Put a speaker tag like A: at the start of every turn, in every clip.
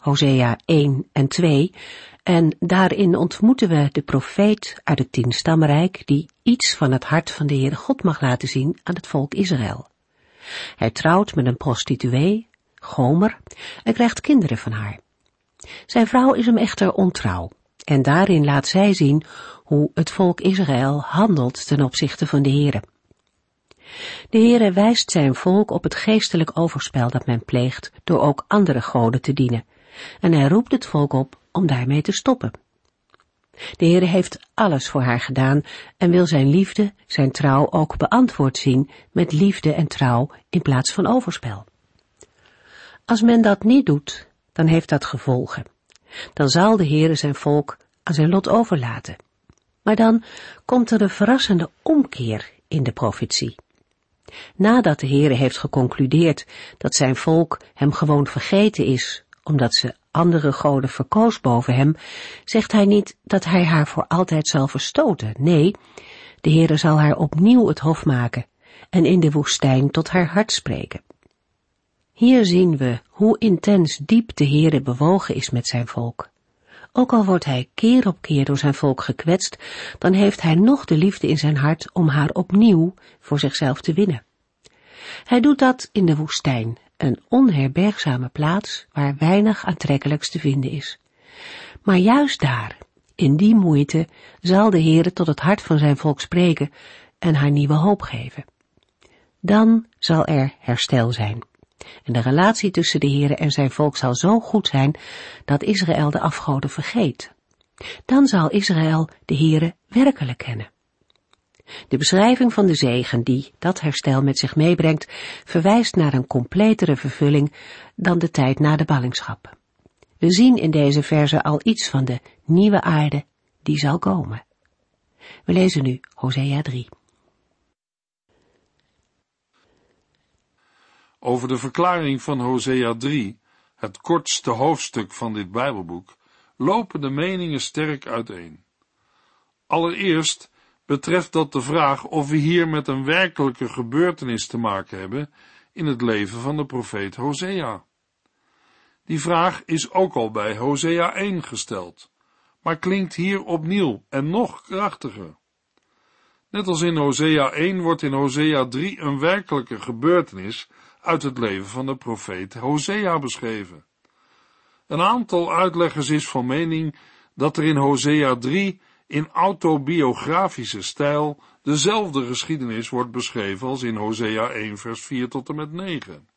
A: Hosea 1 en 2 en daarin ontmoeten we de profeet uit het tienstammenrijk die iets van het hart van de Heere God mag laten zien aan het volk Israël. Hij trouwt met een prostituee, Gomer, en krijgt kinderen van haar. Zijn vrouw is hem echter ontrouw en daarin laat zij zien hoe het volk Israël handelt ten opzichte van de Heere. De Heere wijst zijn volk op het geestelijk overspel dat men pleegt door ook andere goden te dienen, en hij roept het volk op om daarmee te stoppen. De Heere heeft alles voor haar gedaan en wil zijn liefde, zijn trouw ook beantwoord zien met liefde en trouw in plaats van overspel. Als men dat niet doet, dan heeft dat gevolgen. Dan zal de Heere zijn volk aan zijn lot overlaten. Maar dan komt er een verrassende omkeer in de profetie. Nadat de Heere heeft geconcludeerd dat zijn volk hem gewoon vergeten is, omdat ze andere goden verkoos boven hem, zegt hij niet dat hij haar voor altijd zal verstoten. Nee, de Heere zal haar opnieuw het hof maken en in de woestijn tot haar hart spreken. Hier zien we hoe intens diep de Heere bewogen is met zijn volk. Ook al wordt hij keer op keer door zijn volk gekwetst, dan heeft hij nog de liefde in zijn hart om haar opnieuw voor zichzelf te winnen. Hij doet dat in de woestijn, een onherbergzame plaats waar weinig aantrekkelijks te vinden is. Maar juist daar, in die moeite, zal de Heere tot het hart van zijn volk spreken en haar nieuwe hoop geven. Dan zal er herstel zijn. En de relatie tussen de Heere en zijn volk zal zo goed zijn dat Israël de afgoden vergeet. Dan zal Israël de Heere werkelijk kennen. De beschrijving van de zegen die dat herstel met zich meebrengt, verwijst naar een completere vervulling dan de tijd na de ballingschap. We zien in deze verse al iets van de nieuwe aarde die zal komen. We lezen nu Hosea 3.
B: Over de verklaring van Hosea 3, het kortste hoofdstuk van dit Bijbelboek, lopen de meningen sterk uiteen. Allereerst betreft dat de vraag of we hier met een werkelijke gebeurtenis te maken hebben in het leven van de profeet Hosea. Die vraag is ook al bij Hosea 1 gesteld, maar klinkt hier opnieuw en nog krachtiger. Net als in Hosea 1 wordt in Hosea 3 een werkelijke gebeurtenis uit het leven van de profeet Hosea beschreven. Een aantal uitleggers is van mening dat er in Hosea 3 in autobiografische stijl dezelfde geschiedenis wordt beschreven als in Hosea 1 vers 4 tot en met 9.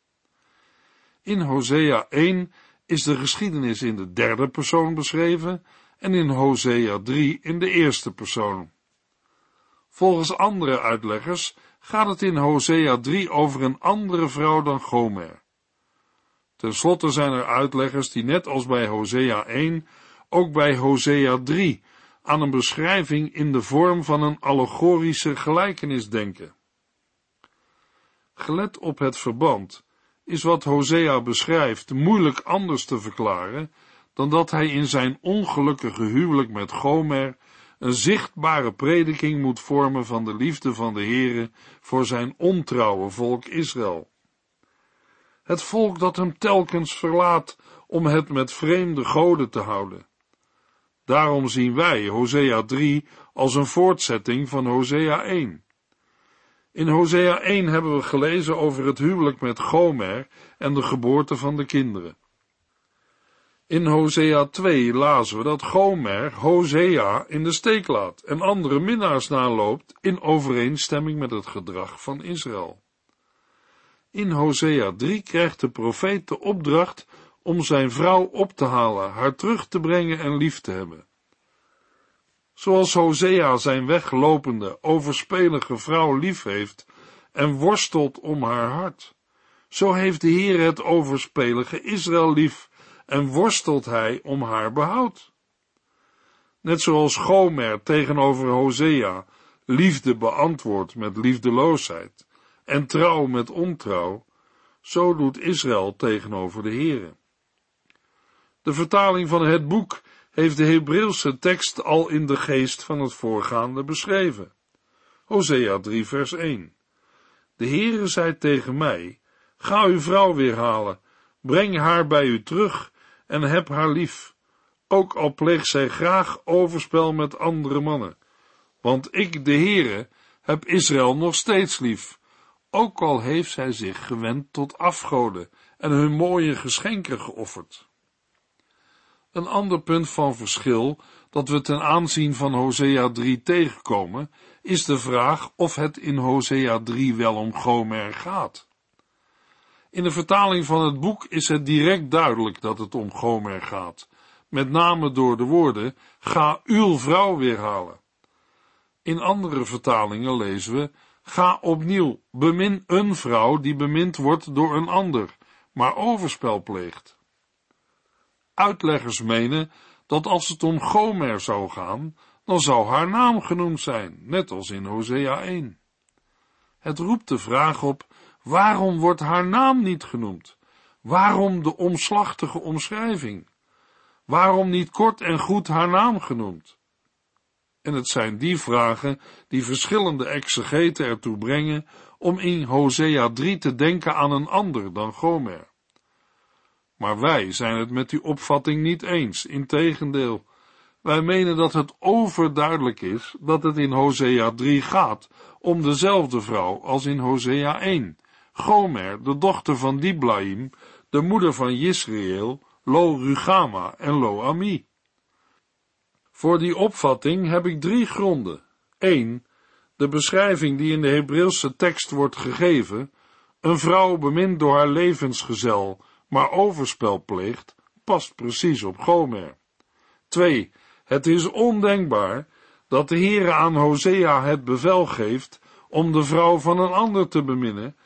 B: In Hosea 1 is de geschiedenis in de derde persoon beschreven en in Hosea 3 in de eerste persoon. Volgens andere uitleggers gaat het in Hosea 3 over een andere vrouw dan Gomer. Ten slotte zijn er uitleggers die net als bij Hosea 1 ook bij Hosea 3 aan een beschrijving in de vorm van een allegorische gelijkenis denken. Gelet op het verband is wat Hosea beschrijft moeilijk anders te verklaren dan dat hij in zijn ongelukkige huwelijk met Gomer een zichtbare prediking moet vormen van de liefde van de Heere voor zijn ontrouwe volk Israël. Het volk dat hem telkens verlaat om het met vreemde goden te houden. Daarom zien wij Hosea 3 als een voortzetting van Hosea 1. In Hosea 1 hebben we gelezen over het huwelijk met Gomer en de geboorte van de kinderen. In Hosea 2 lazen we dat Gomer Hosea in de steek laat en andere minnaars naloopt in overeenstemming met het gedrag van Israël. In Hosea 3 krijgt de profeet de opdracht om zijn vrouw op te halen, haar terug te brengen en lief te hebben. Zoals Hosea zijn weglopende, overspelige vrouw lief heeft en worstelt om haar hart, zo heeft de Heer het overspelige Israël lief en worstelt hij om haar behoud. Net zoals Gomer tegenover Hosea liefde beantwoordt met liefdeloosheid en trouw met ontrouw, zo doet Israël tegenover de Here. De vertaling van het boek heeft de Hebreeuwse tekst al in de geest van het voorgaande beschreven. Hosea 3 vers 1. De Heere zei tegen mij, ga uw vrouw weer halen, breng haar bij u terug en heb haar lief, ook al pleegt zij graag overspel met andere mannen. Want ik, de Heere, heb Israël nog steeds lief, ook al heeft zij zich gewend tot afgoden en hun mooie geschenken geofferd. Een ander punt van verschil dat we ten aanzien van Hosea 3 tegenkomen, is de vraag of het in Hosea 3 wel om Gomer gaat. In de vertaling van het boek is het direct duidelijk dat het om Gomer gaat, met name door de woorden, ga uw vrouw weer halen. In andere vertalingen lezen we, ga opnieuw, bemin een vrouw die bemind wordt door een ander, maar overspel pleegt. Uitleggers menen dat als het om Gomer zou gaan, dan zou haar naam genoemd zijn, net als in Hosea 1. Het roept de vraag op, waarom wordt haar naam niet genoemd? Waarom de omslachtige omschrijving? Waarom niet kort en goed haar naam genoemd? En het zijn die vragen die verschillende exegeten ertoe brengen om in Hosea 3 te denken aan een ander dan Gomer. Maar wij zijn het met die opvatting niet eens, integendeel. Wij menen dat het overduidelijk is dat het in Hosea 3 gaat om dezelfde vrouw als in Hosea 1. Gomer, de dochter van Diblaim, de moeder van Jisrael, Lo Rugama en Lo Ami. Voor die opvatting heb ik drie gronden. 1. De beschrijving die in de Hebreeuwse tekst wordt gegeven, een vrouw bemind door haar levensgezel, maar overspel pleegt, past precies op Gomer. 2. Het is ondenkbaar dat de Heere aan Hosea het bevel geeft om de vrouw van een ander te beminnen,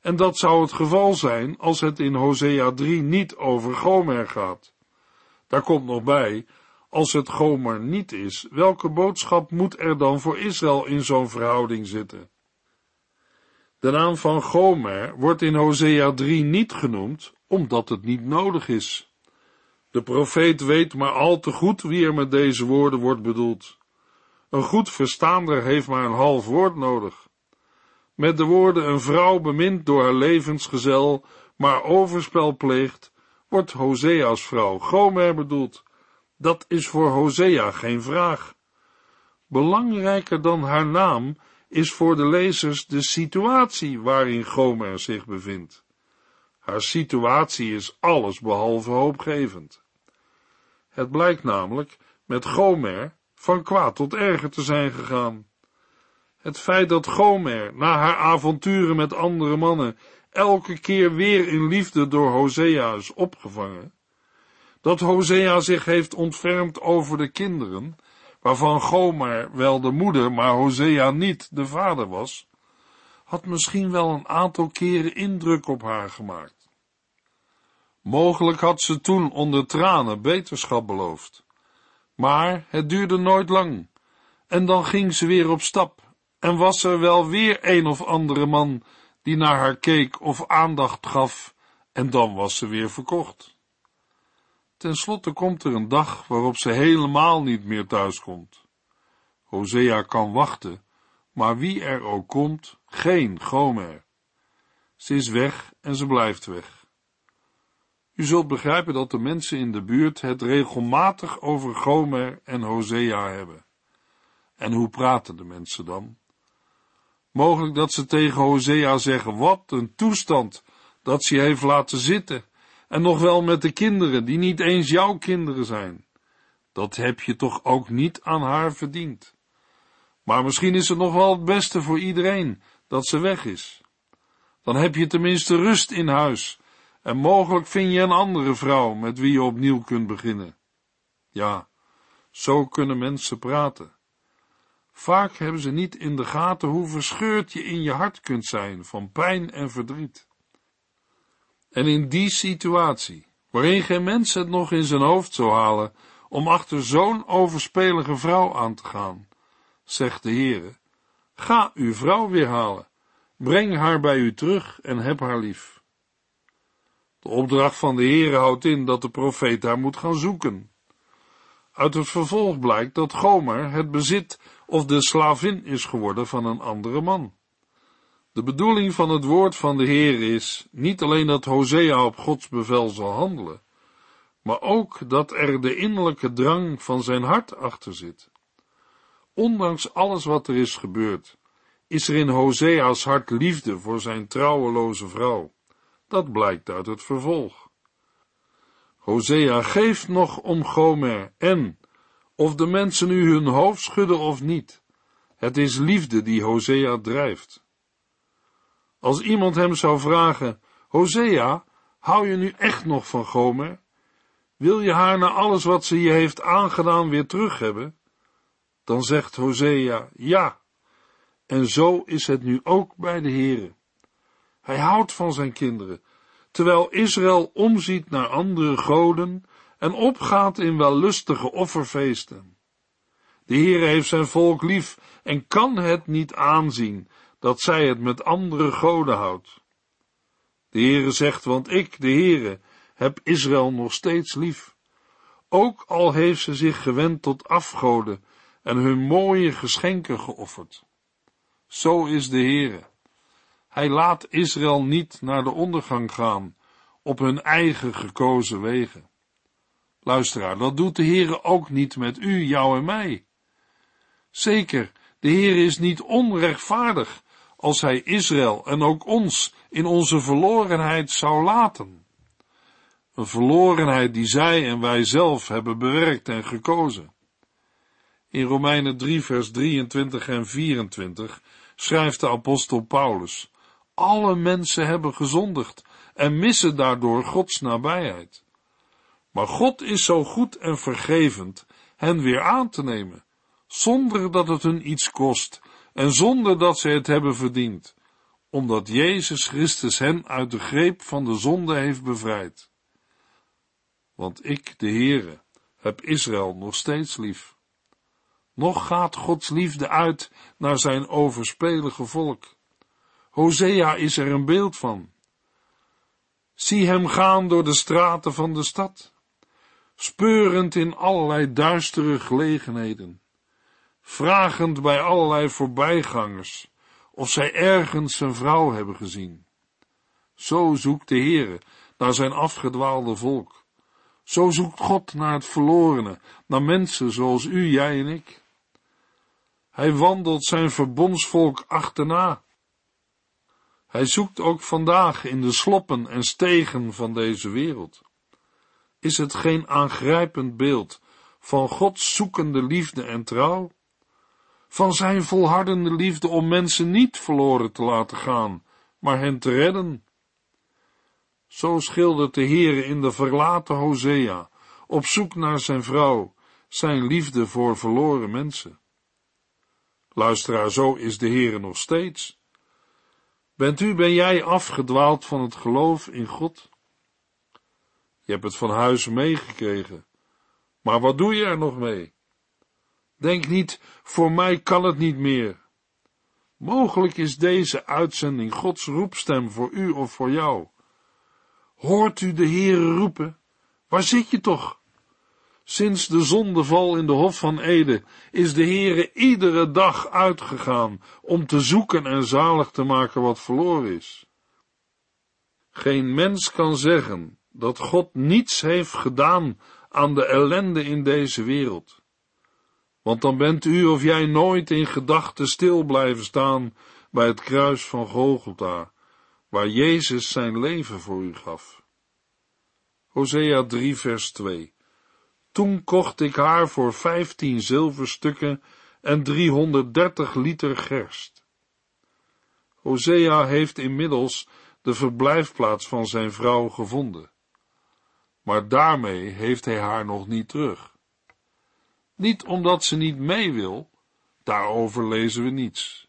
B: en dat zou het geval zijn als het in Hosea 3 niet over Gomer gaat. Daar komt nog bij, als het Gomer niet is, welke boodschap moet er dan voor Israël in zo'n verhouding zitten? De naam van Gomer wordt in Hosea 3 niet genoemd, omdat het niet nodig is. De profeet weet maar al te goed wie er met deze woorden wordt bedoeld. Een goed verstaander heeft maar een half woord nodig. Met de woorden een vrouw bemint door haar levensgezel, maar overspel pleegt, wordt Hosea's vrouw Gomer bedoeld. Dat is voor Hosea geen vraag. Belangrijker dan haar naam is voor de lezers de situatie waarin Gomer zich bevindt. Haar situatie is alles behalve hoopgevend. Het blijkt namelijk met Gomer van kwaad tot erger te zijn gegaan. Het feit dat Gomer na haar avonturen met andere mannen elke keer weer in liefde door Hosea is opgevangen, dat Hosea zich heeft ontfermd over de kinderen, waarvan Gomer wel de moeder, maar Hosea niet de vader was, had misschien wel een aantal keren indruk op haar gemaakt. Mogelijk had ze toen onder tranen beterschap beloofd. Maar het duurde nooit lang. En dan ging ze weer op stap. En was er wel weer een of andere man die naar haar keek of aandacht gaf. En dan was ze weer verkocht. Ten slotte komt er een dag waarop ze helemaal niet meer thuiskomt. Hosea kan wachten, maar wie er ook komt, geen Gomer. Ze is weg en ze blijft weg. U zult begrijpen dat de mensen in de buurt het regelmatig over Gomer en Hosea hebben. En hoe praten de mensen dan? Mogelijk dat ze tegen Hosea zeggen, wat een toestand dat ze heeft laten zitten, en nog wel met de kinderen, die niet eens jouw kinderen zijn. Dat heb je toch ook niet aan haar verdiend. Maar misschien is het nog wel het beste voor iedereen dat ze weg is. Dan heb je tenminste rust in huis en mogelijk vind je een andere vrouw met wie je opnieuw kunt beginnen. Ja, zo kunnen mensen praten. Vaak hebben ze niet in de gaten hoe verscheurd je in je hart kunt zijn van pijn en verdriet. En in die situatie, waarin geen mens het nog in zijn hoofd zou halen om achter zo'n overspelige vrouw aan te gaan, zegt de Heere. Ga uw vrouw weer halen, breng haar bij u terug en heb haar lief. De opdracht van de Heere houdt in dat de profeet haar moet gaan zoeken. Uit het vervolg blijkt dat Gomer het bezit of de slavin is geworden van een andere man. De bedoeling van het woord van de Heer is niet alleen dat Hosea op Gods bevel zal handelen, maar ook dat er de innerlijke drang van zijn hart achter zit. Ondanks alles wat er is gebeurd, is er in Hosea's hart liefde voor zijn trouweloze vrouw. Dat blijkt uit het vervolg. Hosea geeft nog om Gomer en, of de mensen nu hun hoofd schudden of niet, het is liefde die Hosea drijft. Als iemand hem zou vragen, Hosea, hou je nu echt nog van Gomer? Wil je haar na alles wat ze je heeft aangedaan weer terug hebben? Dan zegt Hosea, ja. En zo is het nu ook bij de Heere. Hij houdt van zijn kinderen, terwijl Israël omziet naar andere goden en opgaat in wellustige offerfeesten. De Heere heeft zijn volk lief en kan het niet aanzien dat zij het met andere goden houdt. De Heere zegt, want ik, de Heere, heb Israël nog steeds lief. Ook al heeft ze zich gewend tot afgoden en hun mooie geschenken geofferd. Zo is de Heere. Hij laat Israël niet naar de ondergang gaan op hun eigen gekozen wegen. Luisteraar, dat doet de Heere ook niet met u, jou en mij. Zeker, de Heere is niet onrechtvaardig als hij Israël en ook ons in onze verlorenheid zou laten. Een verlorenheid die zij en wij zelf hebben bewerkt en gekozen. In Romeinen 3 vers 23 en 24 schrijft de apostel Paulus, alle mensen hebben gezondigd en missen daardoor Gods nabijheid. Maar God is zo goed en vergevend hen weer aan te nemen, zonder dat het hun iets kost en zonder dat ze het hebben verdiend, omdat Jezus Christus hen uit de greep van de zonde heeft bevrijd. Want ik, de Heere, heb Israël nog steeds lief. Nog gaat Gods liefde uit naar zijn overspelige volk. Hosea is er een beeld van. Zie hem gaan door de straten van de stad, speurend in allerlei duistere gelegenheden vragend bij allerlei voorbijgangers of zij ergens zijn vrouw hebben gezien. Zo zoekt de Heere naar zijn afgedwaalde volk. Zo zoekt God naar het verlorene, naar mensen zoals u, jij en ik. Hij wandelt zijn verbondsvolk achterna. Hij zoekt ook vandaag in de sloppen en stegen van deze wereld. Is het geen aangrijpend beeld van Gods zoekende liefde en trouw? Van zijn volhardende liefde om mensen niet verloren te laten gaan, maar hen te redden. Zo schildert de Heere in de verlaten Hosea, op zoek naar zijn vrouw, zijn liefde voor verloren mensen. Luisteraar, zo is de Heere nog steeds. Bent u, ben jij afgedwaald van het geloof in God? Je hebt het van huis meegekregen, maar wat doe je er nog mee? Denk niet, voor mij kan het niet meer. Mogelijk is deze uitzending Gods roepstem voor u of voor jou. Hoort u de Heere roepen? Waar zit je toch? Sinds de zondeval in de Hof van Ede is de Heere iedere dag uitgegaan om te zoeken en zalig te maken wat verloren is. Geen mens kan zeggen dat God niets heeft gedaan aan de ellende in deze wereld want dan bent u of jij nooit in gedachten stil blijven staan bij het kruis van Golgotha, waar Jezus zijn leven voor u gaf. Hosea 3 vers 2 Toen kocht ik haar voor vijftien zilverstukken en 330 liter gerst. Hosea heeft inmiddels de verblijfplaats van zijn vrouw gevonden. Maar daarmee heeft hij haar nog niet terug. Niet omdat ze niet mee wil, daarover lezen we niets.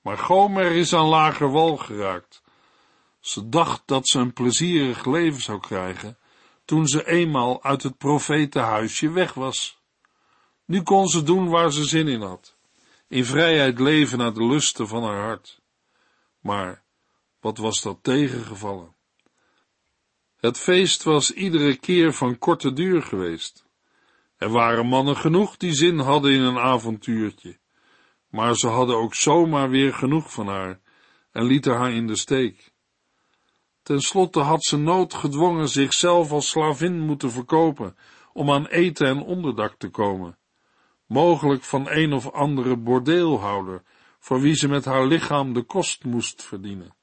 B: Maar Gomer is aan lager wal geraakt. Ze dacht dat ze een plezierig leven zou krijgen, toen ze eenmaal uit het profetenhuisje weg was. Nu kon ze doen waar ze zin in had, in vrijheid leven naar de lusten van haar hart. Maar wat was dat tegengevallen? Het feest was iedere keer van korte duur geweest. Er waren mannen genoeg die zin hadden in een avontuurtje, maar ze hadden ook zomaar weer genoeg van haar en lieten haar in de steek. Ten slotte had ze noodgedwongen zichzelf als slavin moeten verkopen om aan eten en onderdak te komen, mogelijk van een of andere bordeelhouder, voor wie ze met haar lichaam de kost moest verdienen.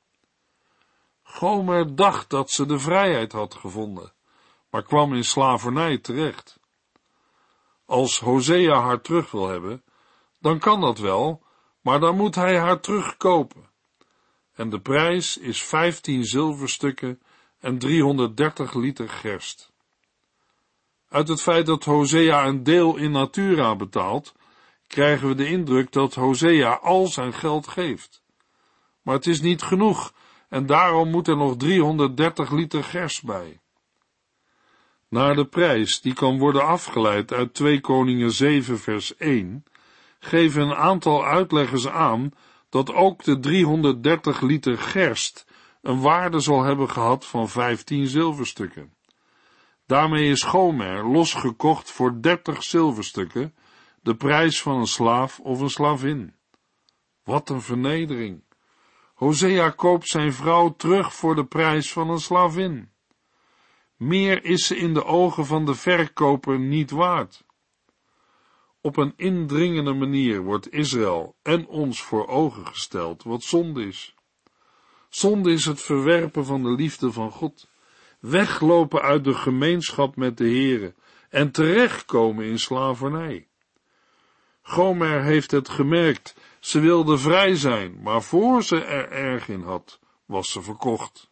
B: Gomer dacht dat ze de vrijheid had gevonden, maar kwam in slavernij terecht. Als Hosea haar terug wil hebben, dan kan dat wel, maar dan moet hij haar terugkopen. En de prijs is vijftien zilverstukken en 330 liter gerst. Uit het feit dat Hosea een deel in natura betaalt, krijgen we de indruk dat Hosea al zijn geld geeft. Maar het is niet genoeg en daarom moet er nog 330 liter gers bij. Naar de prijs, die kan worden afgeleid uit 2 Koningen 7 vers 1, geven een aantal uitleggers aan dat ook de 330 liter gerst een waarde zal hebben gehad van 15 zilverstukken. Daarmee is Gomer losgekocht voor 30 zilverstukken, de prijs van een slaaf of een slavin. Wat een vernedering! Hosea koopt zijn vrouw terug voor de prijs van een slavin. Meer is ze in de ogen van de verkoper niet waard. Op een indringende manier wordt Israël en ons voor ogen gesteld wat zonde is. Zonde is het verwerpen van de liefde van God, weglopen uit de gemeenschap met de Heere en terechtkomen in slavernij. Gomer heeft het gemerkt, ze wilde vrij zijn, maar voor ze er erg in had, was ze verkocht.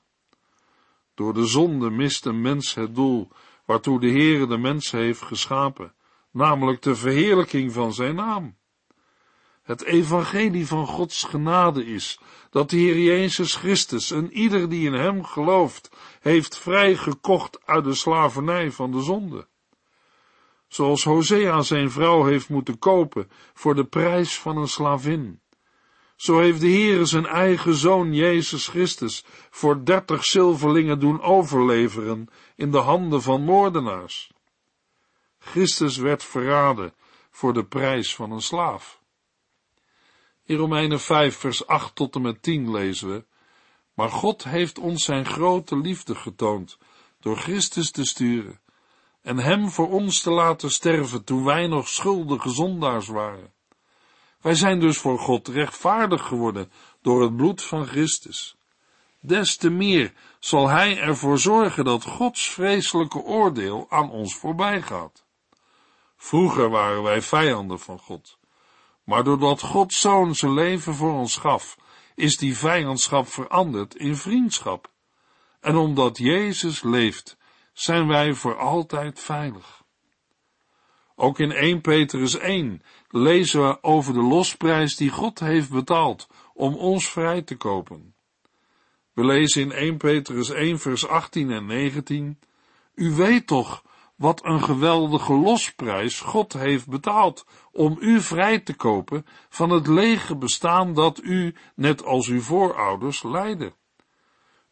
B: Door de zonde mist een mens het doel waartoe de Heere de mens heeft geschapen, namelijk de verheerlijking van zijn naam. Het evangelie van Gods genade is dat de Heer Jezus Christus en ieder die in hem gelooft, heeft vrijgekocht uit de slavernij van de zonde. Zoals Hosea zijn vrouw heeft moeten kopen voor de prijs van een slavin. Zo heeft de Heere zijn eigen zoon Jezus Christus voor dertig zilverlingen doen overleveren in de handen van moordenaars. Christus werd verraden voor de prijs van een slaaf. In Romeinen 5 vers 8 tot en met 10 lezen we, maar God heeft ons zijn grote liefde getoond door Christus te sturen en hem voor ons te laten sterven toen wij nog schuldige zondaars waren. Wij zijn dus voor God rechtvaardig geworden door het bloed van Christus. Des te meer zal Hij ervoor zorgen dat Gods vreselijke oordeel aan ons voorbij gaat. Vroeger waren wij vijanden van God, maar doordat Gods Zoon zijn leven voor ons gaf, is die vijandschap veranderd in vriendschap. En omdat Jezus leeft, zijn wij voor altijd veilig. Ook in 1 Petrus 1 lezen we over de losprijs die God heeft betaald om ons vrij te kopen. We lezen in 1 Petrus 1 vers 18 en 19, U weet toch wat een geweldige losprijs God heeft betaald om u vrij te kopen van het lege bestaan dat u, net als uw voorouders, leidde.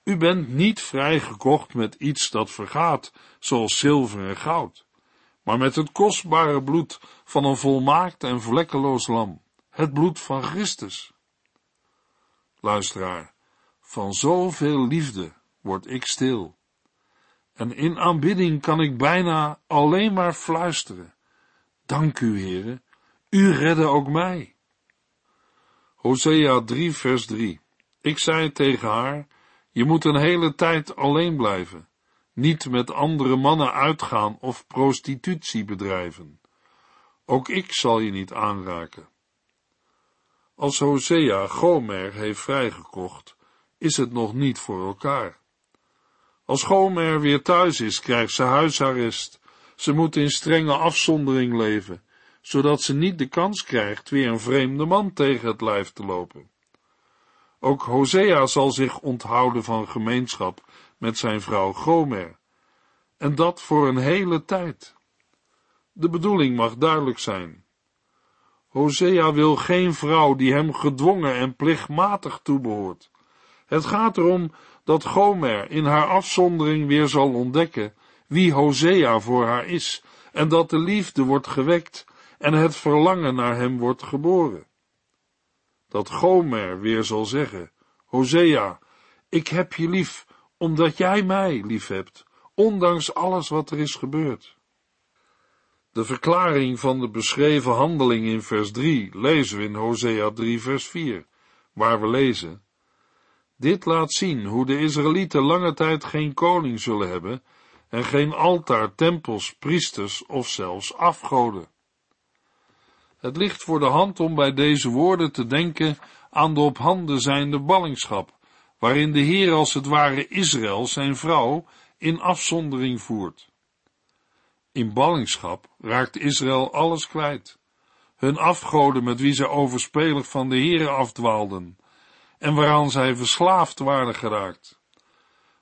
B: U bent niet vrijgekocht met iets dat vergaat, zoals zilver en goud, maar met het kostbare bloed van een volmaakt en vlekkeloos lam, het bloed van Christus. Luisteraar, van zoveel liefde word ik stil. En in aanbidding kan ik bijna alleen maar fluisteren. Dank u, heren, u redde ook mij. Hosea 3 vers 3 Ik zei tegen haar, je moet een hele tijd alleen blijven, niet met andere mannen uitgaan of prostitutie bedrijven. Ook ik zal je niet aanraken. Als Hosea Gomer heeft vrijgekocht, is het nog niet voor elkaar. Als Gomer weer thuis is, krijgt ze huisarrest. Ze moet in strenge afzondering leven, zodat ze niet de kans krijgt weer een vreemde man tegen het lijf te lopen. Ook Hosea zal zich onthouden van gemeenschap met zijn vrouw Gomer. en dat voor een hele tijd. De bedoeling mag duidelijk zijn. Hosea wil geen vrouw die hem gedwongen en plichtmatig toebehoort. Het gaat erom dat Gomer in haar afzondering weer zal ontdekken wie Hosea voor haar is, en dat de liefde wordt gewekt en het verlangen naar hem wordt geboren. Dat Gomer weer zal zeggen, Hosea, ik heb je lief, omdat jij mij lief hebt, ondanks alles wat er is gebeurd. De verklaring van de beschreven handeling in vers 3 lezen we in Hosea 3 vers 4, waar we lezen, Dit laat zien hoe de Israëlieten lange tijd geen koning zullen hebben en geen altaar, tempels, priesters of zelfs afgoden. Het ligt voor de hand om bij deze woorden te denken aan de op handen zijnde ballingschap, waarin de Heer als het ware Israël zijn vrouw in afzondering voert. In ballingschap raakt Israël alles kwijt. Hun afgoden met wie zij overspelig van de Heere afdwaalden, en waaraan zij verslaafd waren geraakt.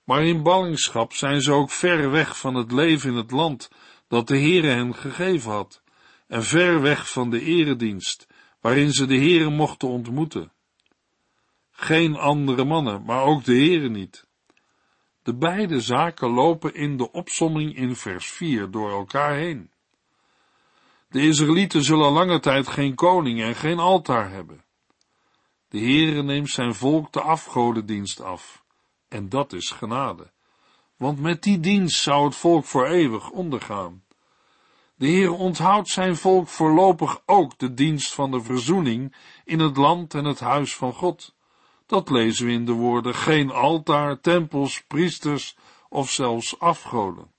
B: Maar in ballingschap zijn ze ook ver weg van het leven in het land dat de Heere hen gegeven had, en ver weg van de eredienst, waarin ze de Heere mochten ontmoeten. Geen andere mannen, maar ook de Heere niet. De beide zaken lopen in de opsomming in vers 4 door elkaar heen. De Israëlieten zullen lange tijd geen koning en geen altaar hebben. De Heere neemt zijn volk de afgodendienst af, en dat is genade, want met die dienst zou het volk voor eeuwig ondergaan. De Heer onthoudt zijn volk voorlopig ook de dienst van de verzoening in het land en het huis van God. Dat lezen we in de woorden geen altaar, tempels, priesters of zelfs afgoden.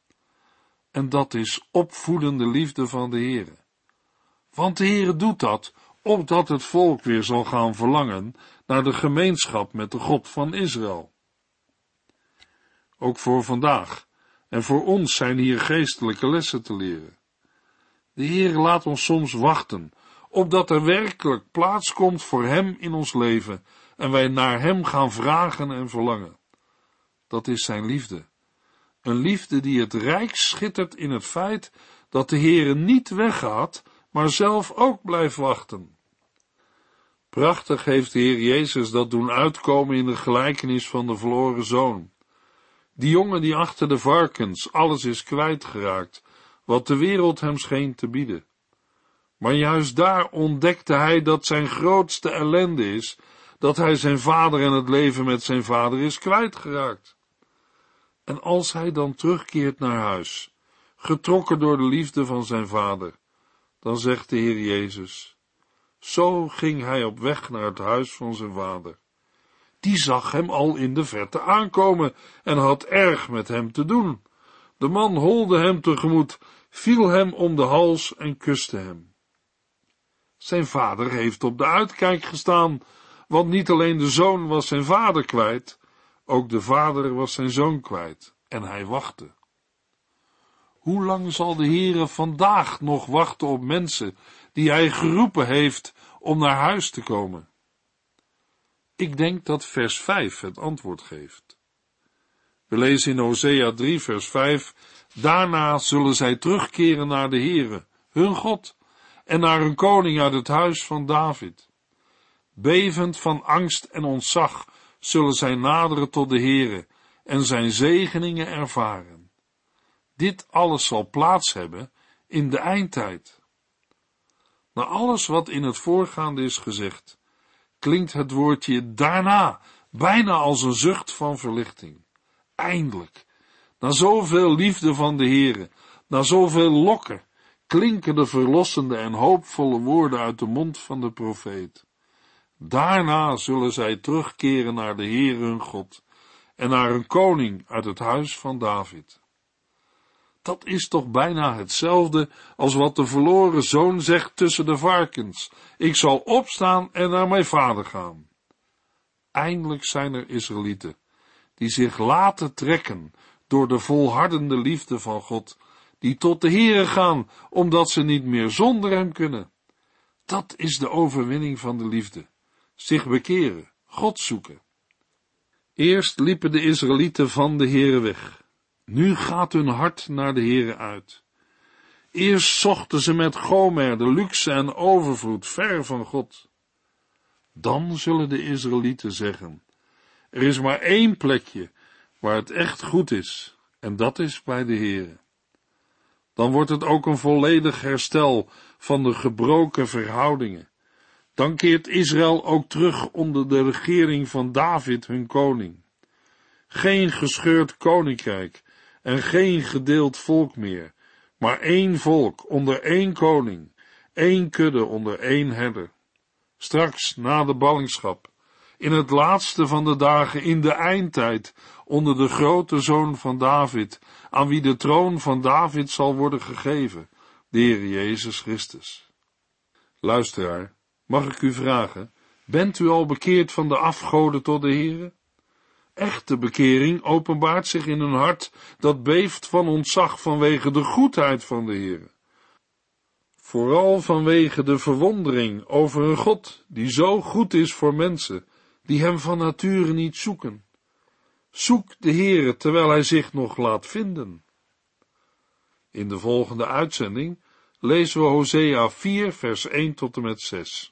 B: En dat is opvoedende liefde van de Heere. Want de Heere doet dat, opdat het volk weer zal gaan verlangen naar de gemeenschap met de God van Israël. Ook voor vandaag en voor ons zijn hier geestelijke lessen te leren. De Heer laat ons soms wachten, opdat er werkelijk plaats komt voor Hem in ons leven en wij naar Hem gaan vragen en verlangen. Dat is Zijn liefde. Een liefde die het rijk schittert in het feit dat de Heere niet weggaat, maar zelf ook blijft wachten. Prachtig heeft de Heer Jezus dat doen uitkomen in de gelijkenis van de verloren zoon. Die jongen die achter de varkens alles is kwijtgeraakt, wat de wereld hem scheen te bieden. Maar juist daar ontdekte hij dat zijn grootste ellende is, dat hij zijn vader en het leven met zijn vader is kwijtgeraakt. En als hij dan terugkeert naar huis, getrokken door de liefde van zijn vader, dan zegt de Heer Jezus, zo ging hij op weg naar het huis van zijn vader. Die zag hem al in de verte aankomen en had erg met hem te doen. De man holde hem tegemoet, viel hem om de hals en kuste hem. Zijn vader heeft op de uitkijk gestaan, want niet alleen de zoon was zijn vader kwijt, ook de vader was zijn zoon kwijt, en hij wachtte. Hoe lang zal de Heere vandaag nog wachten op mensen die hij geroepen heeft om naar huis te komen? Ik denk dat vers 5 het antwoord geeft. We lezen in Hosea 3 vers 5, daarna zullen zij terugkeren naar de Heere, hun God, en naar hun koning uit het huis van David. Bevend van angst en ontzag zullen zij naderen tot de Heere en zijn zegeningen ervaren. Dit alles zal plaats hebben in de eindtijd. Na alles wat in het voorgaande is gezegd, klinkt het woordje daarna bijna als een zucht van verlichting. Eindelijk, na zoveel liefde van de Heere, na zoveel lokken, klinken de verlossende en hoopvolle woorden uit de mond van de profeet. Daarna zullen zij terugkeren naar de Heer hun God en naar een koning uit het huis van David. Dat is toch bijna hetzelfde als wat de verloren zoon zegt tussen de varkens. Ik zal opstaan en naar mijn vader gaan. Eindelijk zijn er Israëlieten die zich laten trekken door de volhardende liefde van God, die tot de Heere gaan, omdat ze niet meer zonder hem kunnen. Dat is de overwinning van de liefde. Zich bekeren, God zoeken. Eerst liepen de Israëlieten van de Heere weg. Nu gaat hun hart naar de Heere uit. Eerst zochten ze met Gomer de luxe en overvloed ver van God. Dan zullen de Israëlieten zeggen, er is maar één plekje waar het echt goed is, en dat is bij de Heere. Dan wordt het ook een volledig herstel van de gebroken verhoudingen. Dan keert Israël ook terug onder de regering van David, hun koning. Geen gescheurd koninkrijk en geen gedeeld volk meer, maar één volk onder één koning, één kudde onder één herder. Straks na de ballingschap, in het laatste van de dagen, in de eindtijd, onder de grote zoon van David, aan wie de troon van David zal worden gegeven, de Heer Jezus Christus. Luisteraar, mag ik u vragen, bent u al bekeerd van de afgoden tot de Heere? Echte bekering openbaart zich in een hart dat beeft van ontzag vanwege de goedheid van de Heere. Vooral vanwege de verwondering over een God die zo goed is voor mensen die hem van nature niet zoeken. Zoek de Heere terwijl hij zich nog laat vinden. In de volgende uitzending lezen we Hosea 4 vers 1 tot en met 6.